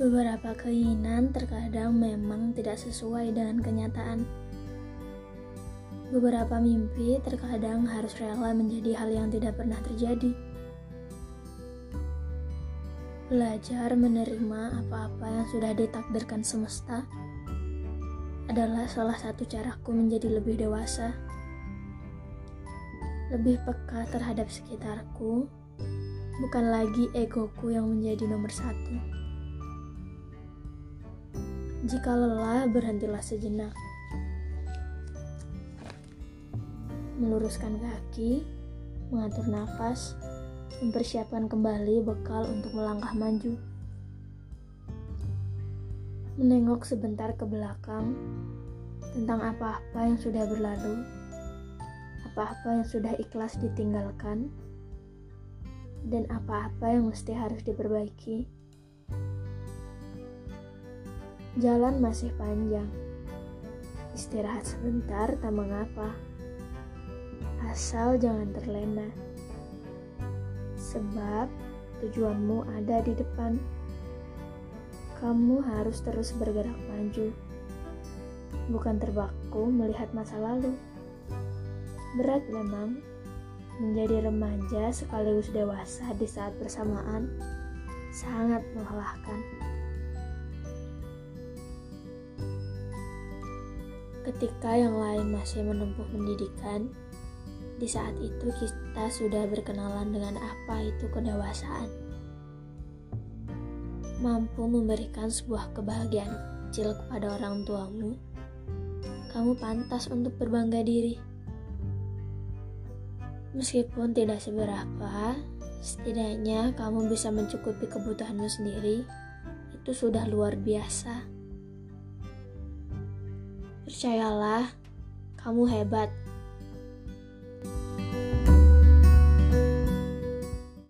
Beberapa keinginan terkadang memang tidak sesuai dengan kenyataan. Beberapa mimpi terkadang harus rela menjadi hal yang tidak pernah terjadi. Belajar menerima apa-apa yang sudah ditakdirkan semesta adalah salah satu caraku menjadi lebih dewasa, lebih peka terhadap sekitarku, bukan lagi egoku yang menjadi nomor satu. Jika lelah, berhentilah sejenak. Meluruskan kaki, mengatur nafas, mempersiapkan kembali bekal untuk melangkah maju. Menengok sebentar ke belakang tentang apa-apa yang sudah berlalu, apa-apa yang sudah ikhlas ditinggalkan, dan apa-apa yang mesti harus diperbaiki. Jalan masih panjang. Istirahat sebentar tak mengapa. Asal jangan terlena. Sebab tujuanmu ada di depan. Kamu harus terus bergerak maju. Bukan terbaku melihat masa lalu. Berat memang menjadi remaja sekaligus dewasa di saat bersamaan sangat melelahkan. Ketika yang lain masih menempuh pendidikan, di saat itu kita sudah berkenalan dengan apa itu kedewasaan. Mampu memberikan sebuah kebahagiaan kecil kepada orang tuamu, kamu pantas untuk berbangga diri. Meskipun tidak seberapa, setidaknya kamu bisa mencukupi kebutuhanmu sendiri. Itu sudah luar biasa. Percayalah, kamu hebat.